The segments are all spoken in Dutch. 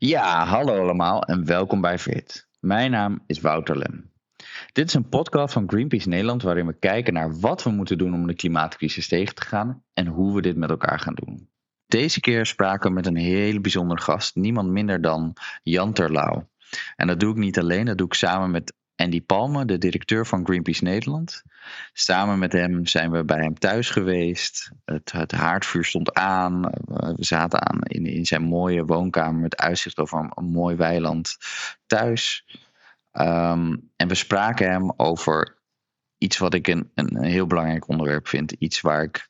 Ja, hallo allemaal en welkom bij Fit. Mijn naam is Wouter Lem. Dit is een podcast van Greenpeace Nederland waarin we kijken naar wat we moeten doen om de klimaatcrisis tegen te gaan en hoe we dit met elkaar gaan doen. Deze keer spraken we met een hele bijzondere gast, niemand minder dan Jan Terlouw. En dat doe ik niet alleen, dat doe ik samen met Andy Palme, de directeur van Greenpeace Nederland. Samen met hem zijn we bij hem thuis geweest. Het, haardvuur stond aan. We zaten aan in, in zijn mooie woonkamer met uitzicht over een, een mooi weiland thuis. Ehm, en we spraken hem over iets wat ik een, een heel belangrijk onderwerp vind. Iets waar ik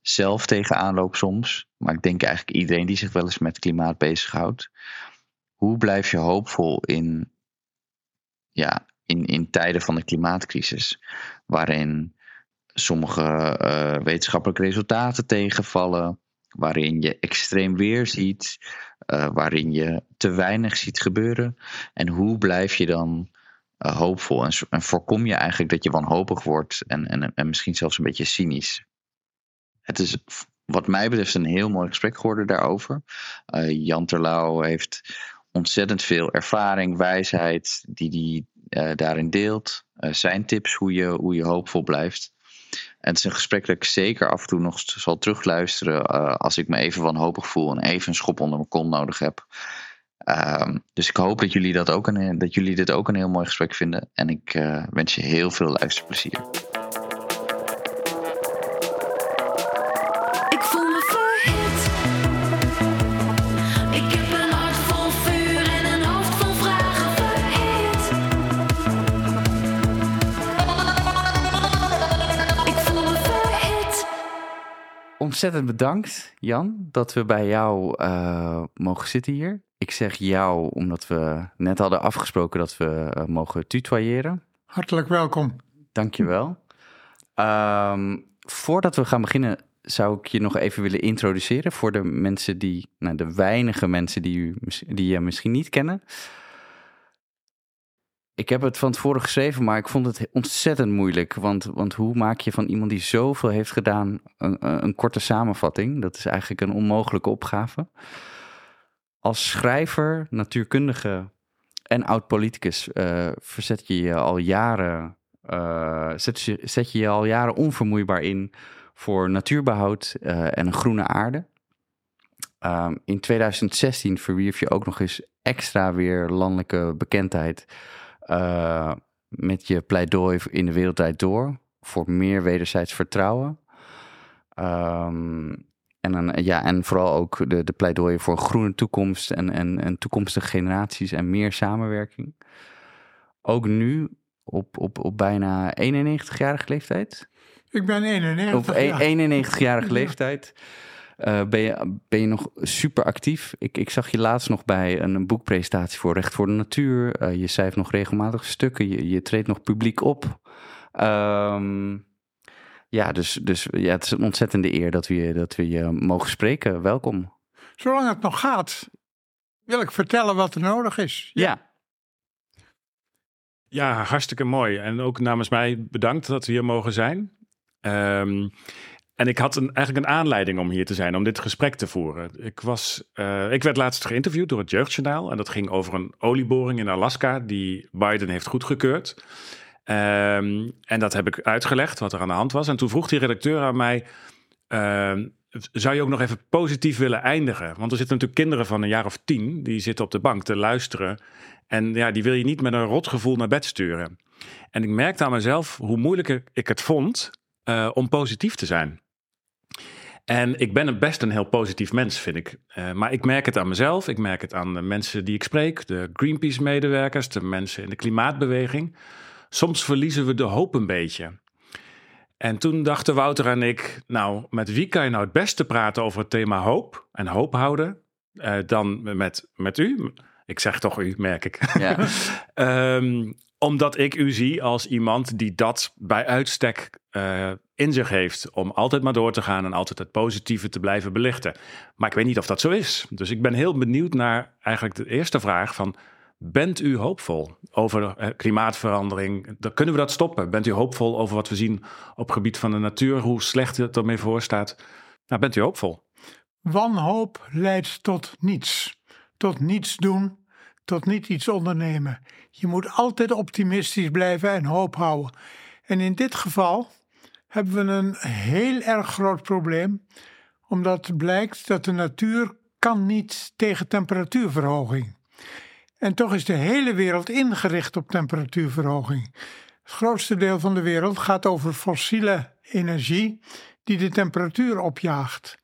zelf tegenaan loop soms. Maar ik denk eigenlijk iedereen die zich wel eens met klimaat bezighoudt. Hoe blijf je hoopvol in, ja, in, in tijden van de klimaatcrisis? Waarin sommige uh, wetenschappelijke resultaten tegenvallen. Waarin je extreem weer ziet. Uh, waarin je te weinig ziet gebeuren. En hoe blijf je dan uh, hoopvol? En, voorkom je eigenlijk dat je wanhopig wordt en, en, en misschien zelfs een beetje cynisch? Het is wat mij betreft een heel mooi gesprek geworden daarover. Jan Terlouw heeft ontzettend veel ervaring, wijsheid die hij uh, daarin deelt. Uh, zijn tips hoe je, hoe je hoopvol blijft. En het is een gesprek dat ik zeker af en toe nog zal terugluisteren als ik me even wanhopig voel en even een schop onder mijn kont nodig heb. Um, dus ik hoop dat jullie, dat, ook een, dat jullie dit ook een heel mooi gesprek vinden. En ik wens je heel veel luisterplezier. Ontzettend bedankt, Jan, dat we bij jou uh, mogen zitten hier. Ik zeg jou omdat we net hadden afgesproken dat we uh, mogen tutoyeren. Hartelijk welkom. Dankjewel. Um, voordat we gaan beginnen, zou ik je nog even willen introduceren voor de mensen die, nou, de weinige mensen die, u, die je misschien niet kennen. Ik heb het van tevoren geschreven, maar ik vond het ontzettend moeilijk. Want, want hoe maak je van iemand die zoveel heeft gedaan een, een korte samenvatting? Dat is eigenlijk een onmogelijke opgave. Als schrijver, natuurkundige en oud-politicus uh, verzet je je al jaren, uh, zet, je, zet je je al jaren onvermoeibaar in voor natuurbehoud uh, en een groene aarde. Um, in 2016 verwierf je ook nog eens extra weer landelijke bekendheid uh, met je pleidooi in de wereldtijd door voor meer wederzijds vertrouwen. Um, en, ja, en vooral ook de, de pleidooien voor een groene toekomst en, en, en toekomstige generaties en meer samenwerking. Ook nu, op, op, op bijna 91-jarige leeftijd. Ik ben 91. Op 91-jarige leeftijd. Uh, ben, je, ben je nog super actief? Ik, ik zag je laatst nog bij een, een boekpresentatie voor Recht voor de Natuur. Uh, je schrijft nog regelmatig stukken. Je, je treedt nog publiek op. Um, ja, dus, dus ja, het is een ontzettende eer dat we, dat we je mogen spreken. Welkom. Zolang het nog gaat, wil ik vertellen wat er nodig is. Ja. ja. Ja, hartstikke mooi. En ook namens mij bedankt dat we hier mogen zijn. Um, en ik had eigenlijk een aanleiding om hier te zijn, om dit gesprek te voeren. Ik, was, uh, ik werd laatst geïnterviewd door het Jeugdjournaal. En dat ging over een olieboring in Alaska die Biden heeft goedgekeurd. Um, en dat heb ik uitgelegd, wat er aan de hand was. En toen vroeg die redacteur aan mij... Uh, zou je ook nog even positief willen eindigen? Want er zitten natuurlijk kinderen van een jaar of tien... die zitten op de bank te luisteren. En ja, die wil je niet met een rotgevoel naar bed sturen. En ik merkte aan mezelf hoe moeilijk ik het vond... Uh, om positief te zijn. En ik ben best een heel positief mens, vind ik. Uh, maar ik merk het aan mezelf, ik merk het aan de mensen die ik spreek, de Greenpeace-medewerkers, de mensen in de klimaatbeweging. Soms verliezen we de hoop een beetje. En toen dachten Wouter en ik, nou, met wie kan je nou het beste praten over het thema hoop en hoop houden? Uh, dan met, met u. Ik zeg toch u, merk ik. Ja. um, omdat ik u zie als iemand die dat bij uitstek uh, in zich heeft. Om altijd maar door te gaan en altijd het positieve te blijven belichten. Maar ik weet niet of dat zo is. Dus ik ben heel benieuwd naar eigenlijk de eerste vraag van... Bent u hoopvol over uh, klimaatverandering? Dan kunnen we dat stoppen? Bent u hoopvol over wat we zien op het gebied van de natuur? Hoe slecht het ermee voor staat? Nou, bent u hoopvol? Wanhoop leidt tot niets. tot niets doen, tot niet iets ondernemen. Je moet altijd optimistisch blijven en hoop houden. En in dit geval hebben we een heel erg groot probleem, omdat blijkt dat de natuur kan niet tegen temperatuurverhoging. En toch is de hele wereld ingericht op temperatuurverhoging. Het grootste deel van de wereld gaat over fossiele energie die de temperatuur opjaagt.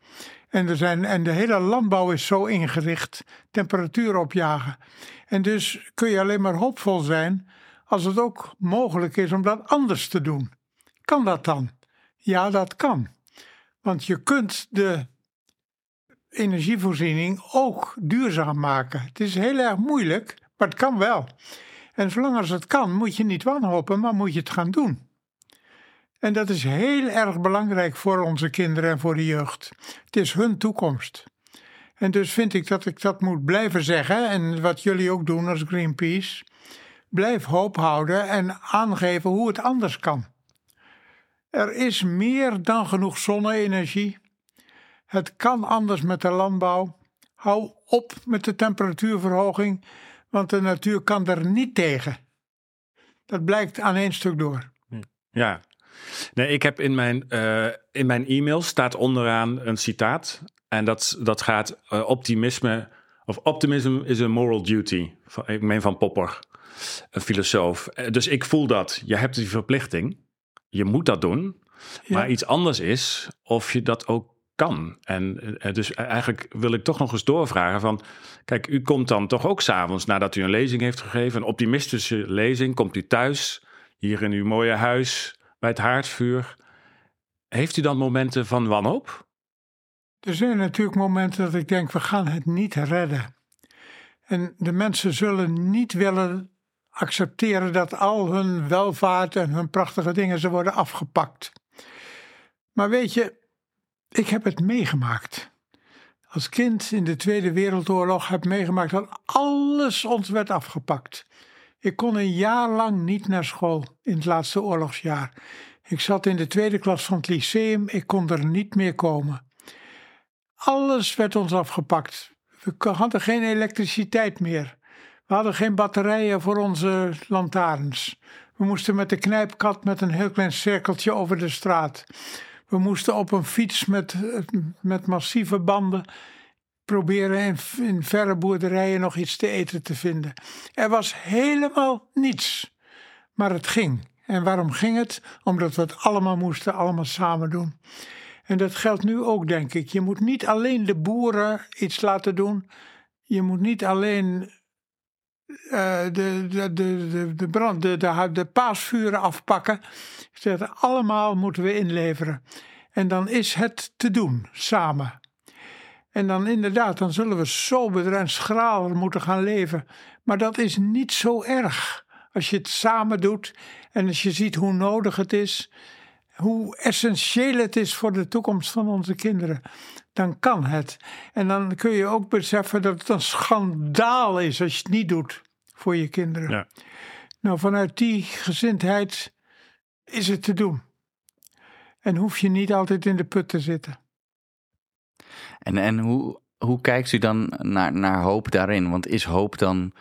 En, en de hele landbouw is zo ingericht, temperatuur opjagen. En dus kun je alleen maar hoopvol zijn als het ook mogelijk is om dat anders te doen. Kan dat dan? Ja, dat kan. Want je kunt de energievoorziening ook duurzaam maken. Het is heel erg moeilijk, maar het kan wel. En zolang als het kan, moet je niet wanhopen, maar moet je het gaan doen. En dat is heel erg belangrijk voor onze kinderen en voor de jeugd. Het is hun toekomst. En dus vind ik dat ik dat moet blijven zeggen. En wat jullie ook doen als Greenpeace. Blijf hoop houden en aangeven hoe het anders kan. Er is meer dan genoeg zonne-energie. Het kan anders met de landbouw. Hou op met de temperatuurverhoging, want de natuur kan er niet tegen. Dat blijkt aan één stuk door. Ja. Nee, ik heb in mijn, uh, in mijn e-mail staat onderaan een citaat. En dat, dat gaat uh, optimisme, of optimism is a moral duty. Van, ik meen van Popper, een filosoof. Eh, dus ik voel dat. Je hebt die verplichting. Je moet dat doen. Ja. Maar iets anders is of je dat ook kan. En dus eigenlijk wil ik toch nog eens doorvragen van... Kijk, u komt dan toch ook s'avonds nadat u een lezing heeft gegeven... een optimistische lezing, komt u thuis, hier in uw mooie huis... bij het haardvuur. Heeft u dan momenten van wanhoop? Er zijn natuurlijk momenten dat ik denk, we gaan het niet redden. En de mensen zullen niet willen accepteren dat al hun welvaart en hun prachtige dingen ze worden afgepakt. Maar weet je, ik heb het meegemaakt. Als kind in de Tweede Wereldoorlog heb meegemaakt dat alles ons werd afgepakt. Ik kon een jaar lang niet naar school in het laatste oorlogsjaar. Ik zat in de tweede klas van het lyceum, ik kon er niet meer komen. Alles werd ons afgepakt. We hadden geen elektriciteit meer. We hadden geen batterijen voor onze lantaarns. We moesten met de knijpkat met een heel klein cirkeltje over de straat. We moesten op een fiets met, met massieve banden proberen in, verre boerderijen nog iets te eten te vinden. Er was helemaal niets. Maar het ging. En waarom ging het? Omdat we het allemaal moesten, allemaal samen doen. En dat geldt nu ook, denk ik. Je moet niet alleen de boeren iets laten doen. Je moet niet alleen uh, de, de, de, de, brand, de, de, de paasvuren afpakken. Zeg, allemaal moeten we inleveren. En dan is het te doen, samen. En dan inderdaad, dan zullen we soberder en schraler moeten gaan leven. Maar dat is niet zo erg. Als je het samen doet en als je ziet hoe nodig het is, hoe essentieel het is voor de toekomst van onze kinderen, dan kan het. En dan kun je ook beseffen dat het een schandaal is als je het niet doet voor je kinderen. Ja. Nou, vanuit die gezindheid is het te doen. En hoef je niet altijd in de put te zitten. En, en hoe, hoe kijkt u dan naar, naar hoop daarin? Want is hoop dan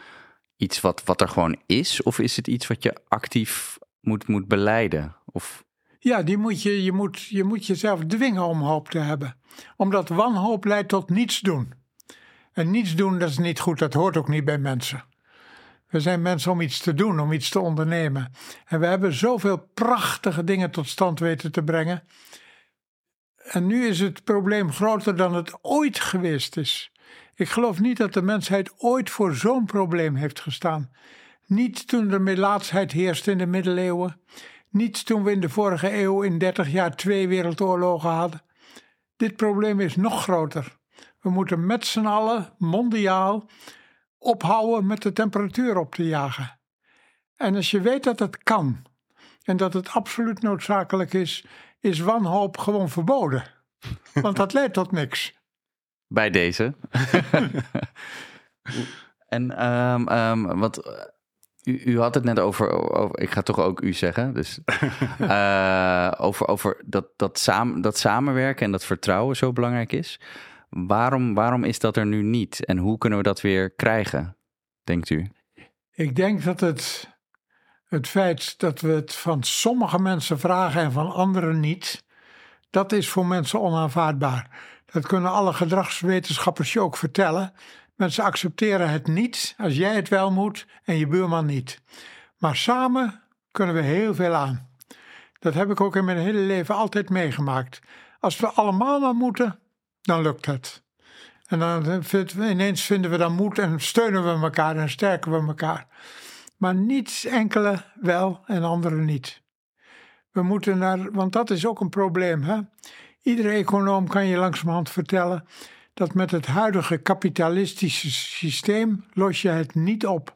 iets wat, wat er gewoon is? Of is het iets wat je actief moet, moet beleiden? Of... Ja, die moet je, je, moet, je moet jezelf dwingen om hoop te hebben. Omdat wanhoop leidt tot niets doen. En niets doen, dat is niet goed, dat hoort ook niet bij mensen. We zijn mensen om iets te doen, om iets te ondernemen. En we hebben zoveel prachtige dingen tot stand weten te brengen. En nu is het probleem groter dan het ooit geweest is. Ik geloof niet dat de mensheid ooit voor zo'n probleem heeft gestaan. Niet toen de melaatsheid heerste in de middeleeuwen. Niet toen we in de vorige eeuw in 30 jaar twee wereldoorlogen hadden. Dit probleem is nog groter. We moeten met z'n allen, mondiaal, ophouden met de temperatuur op te jagen. En als je weet dat het kan en dat het absoluut noodzakelijk is, is wanhoop gewoon verboden. Want dat leidt tot niks. Bij deze. en um, um, wat. U, u, had het net over, over, ik ga toch ook u zeggen, dus uh, over, over dat, dat, samen, dat samenwerken en dat vertrouwen zo belangrijk is. Waarom, waarom is dat er nu niet? En hoe kunnen we dat weer krijgen, denkt u? Ik denk dat het, het feit dat we het van sommige mensen vragen en van anderen niet, dat is voor mensen onaanvaardbaar. Dat kunnen alle gedragswetenschappers je ook vertellen. Mensen accepteren het niet als jij het wel moet en je buurman niet. Maar samen kunnen we heel veel aan. Dat heb ik ook in mijn hele leven altijd meegemaakt. Als we allemaal maar moeten, dan lukt het. En dan ineens vinden we dan moed en steunen we elkaar en sterken we elkaar. Maar niet enkele wel en anderen niet. We moeten naar, want dat is ook een probleem. Hè? Iedere econoom kan je langzamerhand vertellen dat met het huidige kapitalistische systeem los je het niet op.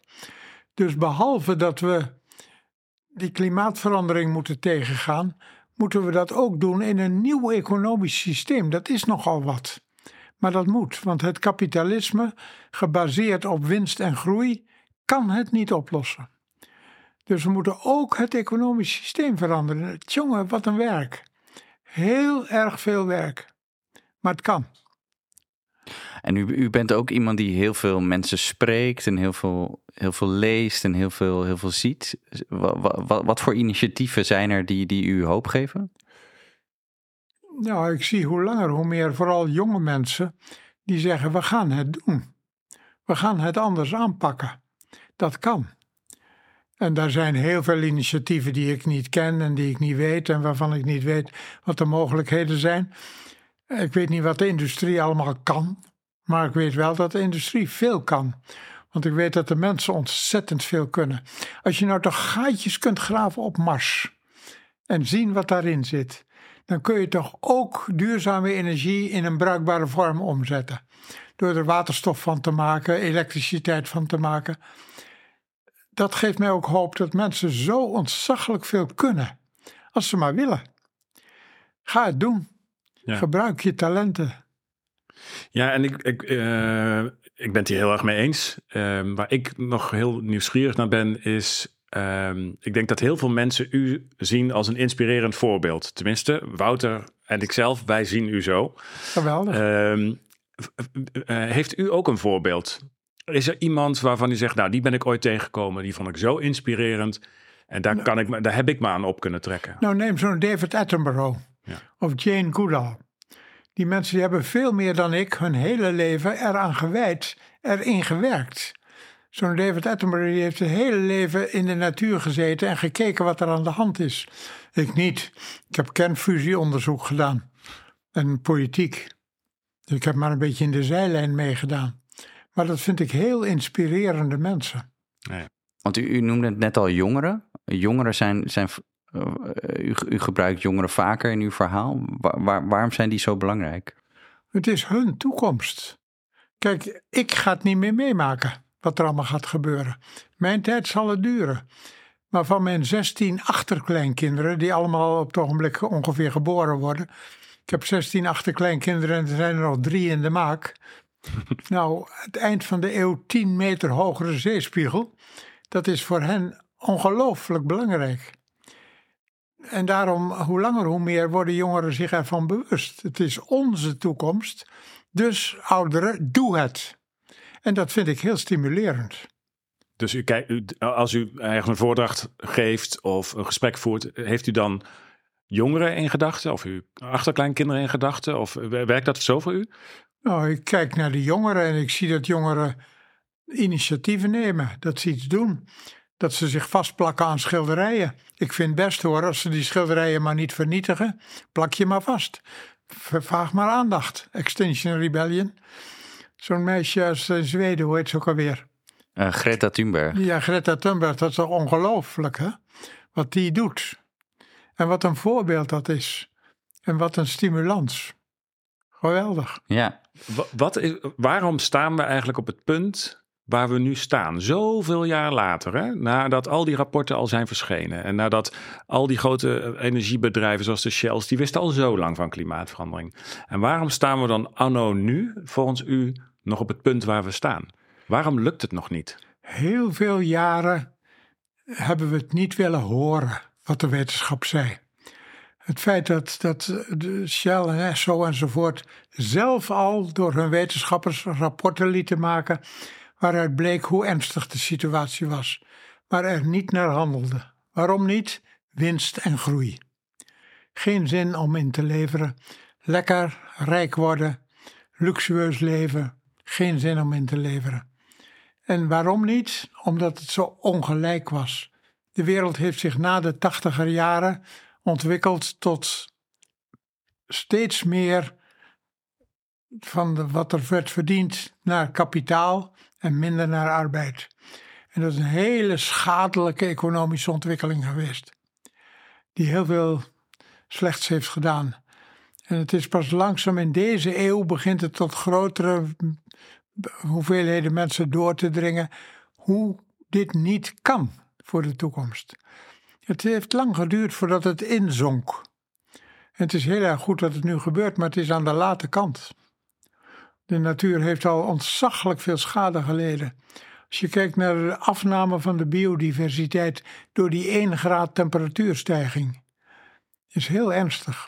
Dus behalve dat we die klimaatverandering moeten tegengaan, moeten we dat ook doen in een nieuw economisch systeem. Dat is nogal wat. Maar dat moet, want het kapitalisme, gebaseerd op winst en groei, kan het niet oplossen. Dus we moeten ook het economisch systeem veranderen. Jongen, wat een werk. Heel erg veel werk. Maar het kan. En u, u bent ook iemand die heel veel mensen spreekt en heel veel, heel veel leest en heel veel, heel veel ziet. Wat, wat, wat voor initiatieven zijn er die, die u hoop geven? Nou, ik zie hoe langer hoe meer, vooral jonge mensen, die zeggen: we gaan het doen. We gaan het anders aanpakken. Dat kan. En daar zijn heel veel initiatieven die ik niet ken en die ik niet weet en waarvan ik niet weet wat de mogelijkheden zijn. Ik weet niet wat de industrie allemaal kan, maar ik weet wel dat de industrie veel kan. Want ik weet dat de mensen ontzettend veel kunnen. Als je nou toch gaatjes kunt graven op Mars en zien wat daarin zit, dan kun je toch ook duurzame energie in een bruikbare vorm omzetten. Door er waterstof van te maken, elektriciteit van te maken. Dat geeft mij ook hoop dat mensen zo ontzaglijk veel kunnen. Als ze maar willen. Ga het doen. Gebruik je talenten. Ja, en ik, ik, uh, ik ben het hier heel erg mee eens. Uh, waar ik nog heel nieuwsgierig naar ben, is. Uh, ik denk dat heel veel mensen u zien als een inspirerend voorbeeld. Tenminste, Wouter en ikzelf, wij zien u zo. Geweldig. Ehm, eh, heeft u ook een voorbeeld? Is er iemand waarvan u zegt, nou, die ben ik ooit tegengekomen, die vond ik zo inspirerend. En daar, nou. kan ik, daar heb ik me aan op kunnen trekken. Nou, neem zo'n David Attenborough. Of Jane Goodall. Die mensen die hebben veel meer dan ik hun hele leven eraan gewijd, erin gewerkt. Zo'n David Attenborough die heeft zijn hele leven in de natuur gezeten en gekeken wat er aan de hand is. Ik niet. Ik heb kernfusieonderzoek gedaan en politiek. Ik heb maar een beetje in de zijlijn meegedaan. Maar dat vind ik heel inspirerende mensen. Want u, u, noemde het net al jongeren. Jongeren zijn, zijn uh, u, u, gebruikt jongeren vaker in uw verhaal. Waar, waarom zijn die zo belangrijk? Het is hun toekomst. Kijk, ik ga het niet meer meemaken wat er allemaal gaat gebeuren. Mijn tijd zal het duren. Maar van mijn 16 achterkleinkinderen, die allemaal op het ogenblik ongeveer geboren worden. Ik heb 16 achterkleinkinderen en er zijn er nog drie in de maak. nou, het eind van de eeuw 10 meter hogere zeespiegel. Dat is voor hen ongelooflijk belangrijk. En daarom, hoe langer hoe meer worden jongeren zich ervan bewust. Het is onze toekomst. Dus ouderen, doe het. En dat vind ik heel stimulerend. Dus u, als u eigenlijk een voordracht geeft of een gesprek voert, heeft u dan jongeren in gedachten of uw achterkleinkinderen in gedachten? Of werkt dat zo voor u? Nou, ik kijk naar de jongeren en ik zie dat jongeren initiatieven nemen, dat ze iets doen dat ze zich vastplakken aan schilderijen. Ik vind best hoor, als ze die schilderijen maar niet vernietigen, plak je maar vast. Vraag maar aandacht. Extinction Rebellion. Zo'n meisje uit Zweden, hoe heet ze ook alweer? Uh, Greta Thunberg. Ja, Greta Thunberg, dat is toch ongelooflijk hè? Wat die doet. En wat een voorbeeld dat is. En wat een stimulans. Geweldig. Ja. Wat is, waarom staan we eigenlijk op het punt waar we nu staan. Zoveel jaar later, hè, nadat al die rapporten al zijn verschenen. En nadat al die grote eh, energiebedrijven zoals de Shells, die wisten al zo lang van klimaatverandering. En waarom staan we dan anno nu, volgens u, nog op het punt waar we staan? Waarom lukt het nog niet? Heel veel jaren hebben we het niet willen horen wat de wetenschap zei. Het feit dat, dat de Shell en Esso enzovoort zelf al door hun wetenschappers rapporten lieten maken waaruit bleek hoe ernstig de situatie was, maar er niet naar handelde. Waarom niet? Winst en groei. Geen zin om in te leveren. Lekker, rijk worden, luxueus leven. Geen zin om in te leveren. En waarom niet? Omdat het zo ongelijk was. De wereld heeft zich na de tachtiger jaren ontwikkeld tot steeds meer van de, wat er werd verdiend naar kapitaal en minder naar arbeid. En dat is een hele schadelijke economische ontwikkeling geweest, die heel veel slechts heeft gedaan. En het is pas langzaam in deze eeuw begint het tot grotere hoeveelheden mensen door te dringen hoe dit niet kan voor de toekomst. Het heeft lang geduurd voordat het inzonk. En het is heel erg goed dat het nu gebeurt, maar het is aan de late kant. De natuur heeft al ontzaglijk veel schade geleden. Als je kijkt naar de afname van de biodiversiteit door die 1 graad temperatuurstijging, is heel ernstig.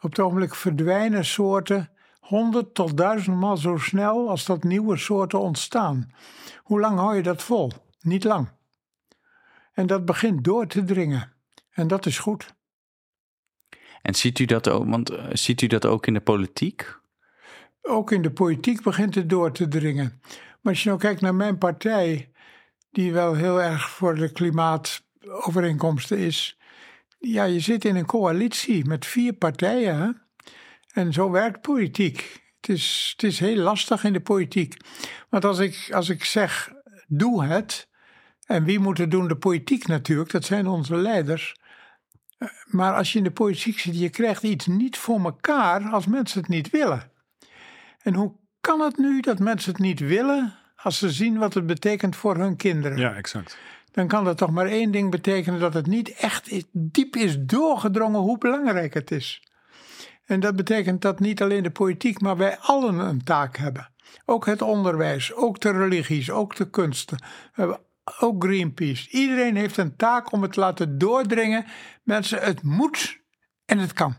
Op het ogenblik verdwijnen soorten 100 tot 1000 maal zo snel als dat nieuwe soorten ontstaan. Hoe lang hou je dat vol? Niet lang. En dat begint door te dringen. En dat is goed. En ziet u dat ook, want eh, ziet u dat ook in de politiek? Ook in de politiek begint het door te dringen. Maar als je nou kijkt naar mijn partij, die wel heel erg voor de klimaatovereenkomsten is. Ja, je zit in een coalitie met vier partijen. Hè? En zo werkt politiek. Het is, het is heel lastig in de politiek. Want als ik, als ik zeg, doe het. En wie moet het doen? De politiek natuurlijk, dat zijn onze leiders. Maar als je in de politiek zit, je krijgt iets niet voor elkaar als mensen het niet willen. En hoe kan het nu dat mensen het niet willen als ze zien wat het betekent voor hun kinderen? Ja, exact. Dan kan dat toch maar één ding betekenen: dat het niet echt diep is doorgedrongen hoe belangrijk het is. En dat betekent dat niet alleen de politiek, maar wij allen een taak hebben. Ook het onderwijs, ook de religies, ook de kunsten, ook Greenpeace. Iedereen heeft een taak om het te laten doordringen. Mensen, het moet en het kan.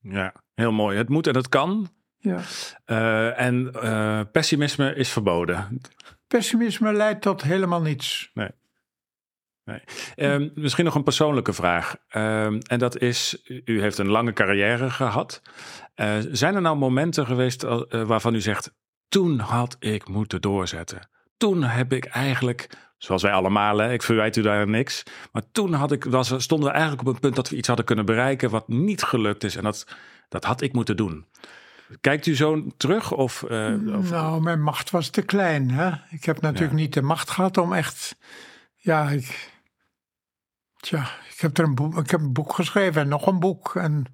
Ja, heel mooi. Het moet en het kan. Ja. Uh, en uh, pessimisme is verboden. Pessimisme leidt tot helemaal niets. Nee. nee. Uh, misschien nog een persoonlijke vraag. Ehm, en dat is, u heeft een lange carrière gehad. Eh, zijn er nou momenten geweest waarvan u zegt, toen had ik moeten doorzetten? Toen heb ik eigenlijk, zoals wij allemaal, hè, ik verwijt u daar niks. Maar toen had ik, was, stonden we eigenlijk op een punt dat we iets hadden kunnen bereiken wat niet gelukt is. En dat, dat had ik moeten doen. Kijkt u zo terug? Of, uh, of, Nou, mijn macht was te klein. Hè? Ik heb natuurlijk niet de macht gehad om echt. Ja, ik. Tja, ik heb, er een boek, ik heb een boek geschreven en nog een boek. En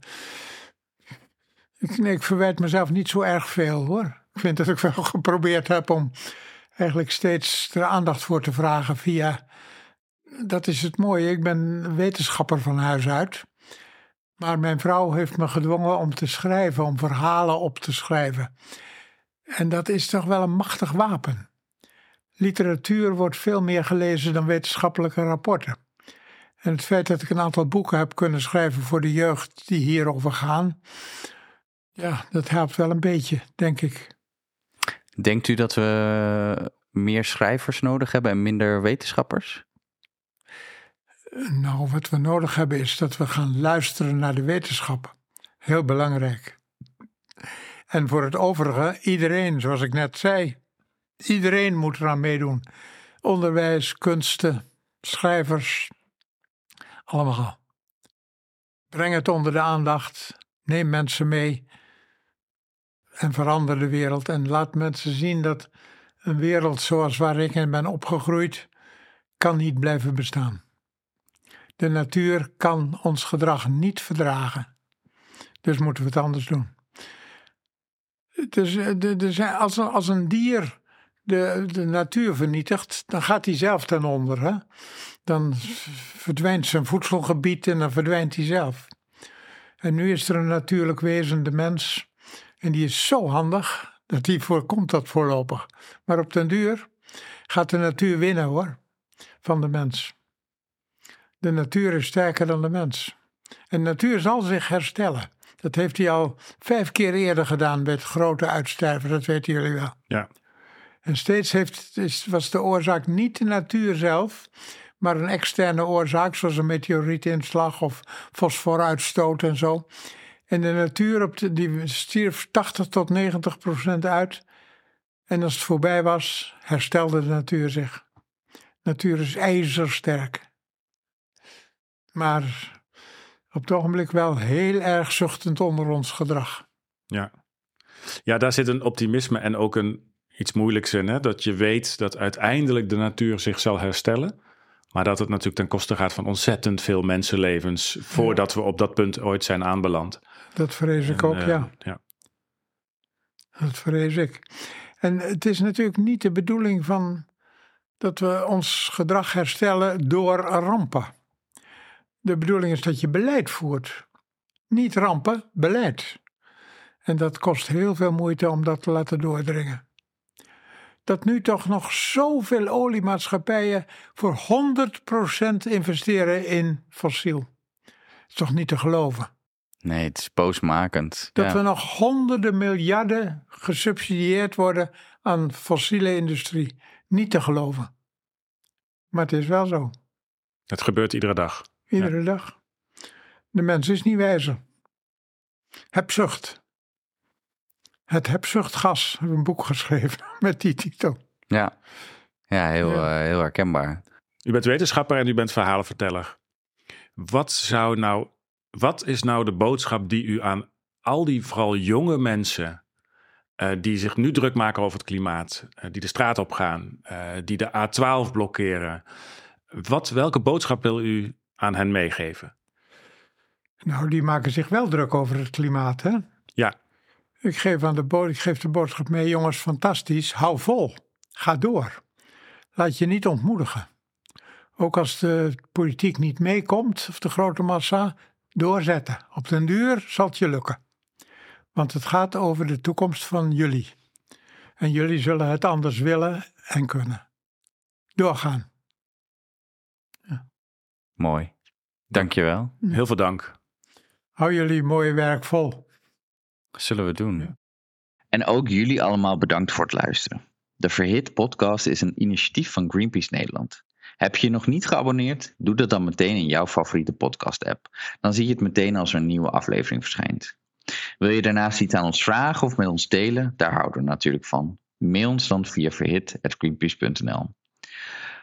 ik, nee, ik verwijt mezelf niet zo erg veel hoor. Ik vind dat ik wel geprobeerd heb om eigenlijk steeds er aandacht voor te vragen via. Dat is het mooie. Ik ben wetenschapper van huis uit. Maar mijn vrouw heeft me gedwongen om te schrijven, om verhalen op te schrijven. En dat is toch wel een machtig wapen. Literatuur wordt veel meer gelezen dan wetenschappelijke rapporten. En het feit dat ik een aantal boeken heb kunnen schrijven voor de jeugd die hierover gaan, ja, dat helpt wel een beetje, denk ik. Denkt u dat we meer schrijvers nodig hebben en minder wetenschappers? Nou, wat we nodig hebben is dat we gaan luisteren naar de wetenschap. Heel belangrijk. En voor het overige, iedereen, zoals ik net zei, iedereen moet eraan meedoen. Onderwijs, kunsten, schrijvers, allemaal. Breng het onder de aandacht, neem mensen mee en verander de wereld. En laat mensen zien dat een wereld zoals waar ik in ben opgegroeid, kan niet blijven bestaan. De natuur kan ons gedrag niet verdragen. Dus moeten we het anders doen. Dus, als, als een dier de, de natuur vernietigt, dan gaat hij zelf ten onder. Hè? Dan verdwijnt zijn voedselgebied en dan verdwijnt hij zelf. En nu is er een natuurlijk wezen, de mens. En die is zo handig dat die voorkomt dat voorlopig. Maar op den duur gaat de natuur winnen hoor, van de mens. De natuur is sterker dan de mens. En de natuur zal zich herstellen. Dat heeft hij al vijf keer eerder gedaan met grote uitsterven, dat weten jullie wel. Ja. En steeds heeft, is, was de oorzaak niet de natuur zelf, maar een externe oorzaak, zoals een meteorietinslag of fosforuitstoot en zo. En de natuur op de, die stierf 80 tot 90 procent uit. En als het voorbij was, herstelde de natuur zich. natuur is ijzersterk. Maar op het ogenblik wel heel erg zuchtend onder ons gedrag. Ja. ja, daar zit een optimisme en ook een, iets moeilijks in. Hè? Dat je weet dat uiteindelijk de natuur zich zal herstellen. Maar dat het natuurlijk ten koste gaat van ontzettend veel mensenlevens. voordat we op dat punt ooit zijn aanbeland. Dat vrees ik En, ook, eh, ja. ja. Dat vrees ik. En het is natuurlijk niet de bedoeling van dat we ons gedrag herstellen door rampen. De bedoeling is dat je beleid voert. Niet rampen, beleid. En dat kost heel veel moeite om dat te laten doordringen. Dat nu toch nog zoveel oliemaatschappijen voor 100% investeren in fossiel. is toch niet te geloven. Nee, het is boosmakend. Dat ja. we nog honderden miljarden gesubsidieerd worden aan fossiele industrie. Niet te geloven. Maar het is wel zo. Het gebeurt iedere dag. Iedere dag. De mens is niet wijzer. Hebzucht. Het hebzuchtgas. Ik heb een boek geschreven met die titel. Ja, ja, heel, Ja. eh, heel herkenbaar. U bent wetenschapper en u bent verhalenverteller. Wat zou nou, wat is nou de boodschap die u aan al die vooral jonge mensen eh, die zich nu druk maken over het klimaat, eh, die de straat op gaan, eh, die de A12 blokkeren, wat, welke boodschap wil u aan hen meegeven? Nou, die maken zich wel druk over het klimaat, hè? Ja, Ik geef, aan de bo- ik geef de boodschap mee, jongens, fantastisch. Hou vol. Ga door. Laat je niet ontmoedigen. Ook als de politiek niet meekomt, of de grote massa, doorzetten. Op den duur zal het je lukken. Want het gaat over de toekomst van jullie. En jullie zullen het anders willen en kunnen. Doorgaan. Mooi. Dankjewel. heel veel dank. Hou jullie mooie werk vol. Zullen we doen. En ook jullie allemaal bedankt voor het luisteren. De Verhit podcast is een initiatief van Greenpeace Nederland. Heb je nog niet geabonneerd? Doe dat dan meteen in jouw favoriete podcast app. Dan zie je het meteen als er een nieuwe aflevering verschijnt. Wil je daarnaast iets aan ons vragen of met ons delen? Daar houden we natuurlijk van. Mail ons dan via verhit.greenpeace.nl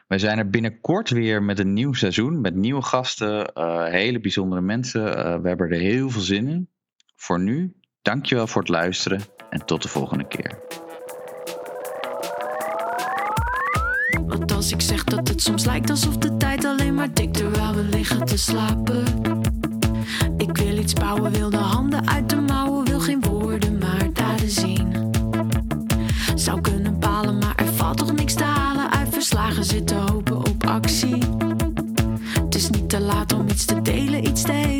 Wij zijn er binnenkort weer met een nieuw seizoen, met nieuwe gasten, eh, hele bijzondere mensen. Eh, we hebben er heel veel zin in. Voor nu, dankjewel voor het luisteren en tot de volgende keer. als ik zeg dat het soms lijkt alsof de tijd alleen maar tikt terwijl we liggen te slapen. Ik wil iets bouwen, wil de handen uit de mouwen, wil geen woorden maar daden zien. Zou kunnen palen, maar er valt toch niks te halen. Uit verslagen zitten hopen op actie. Het is niet te laat om iets te delen, iets te.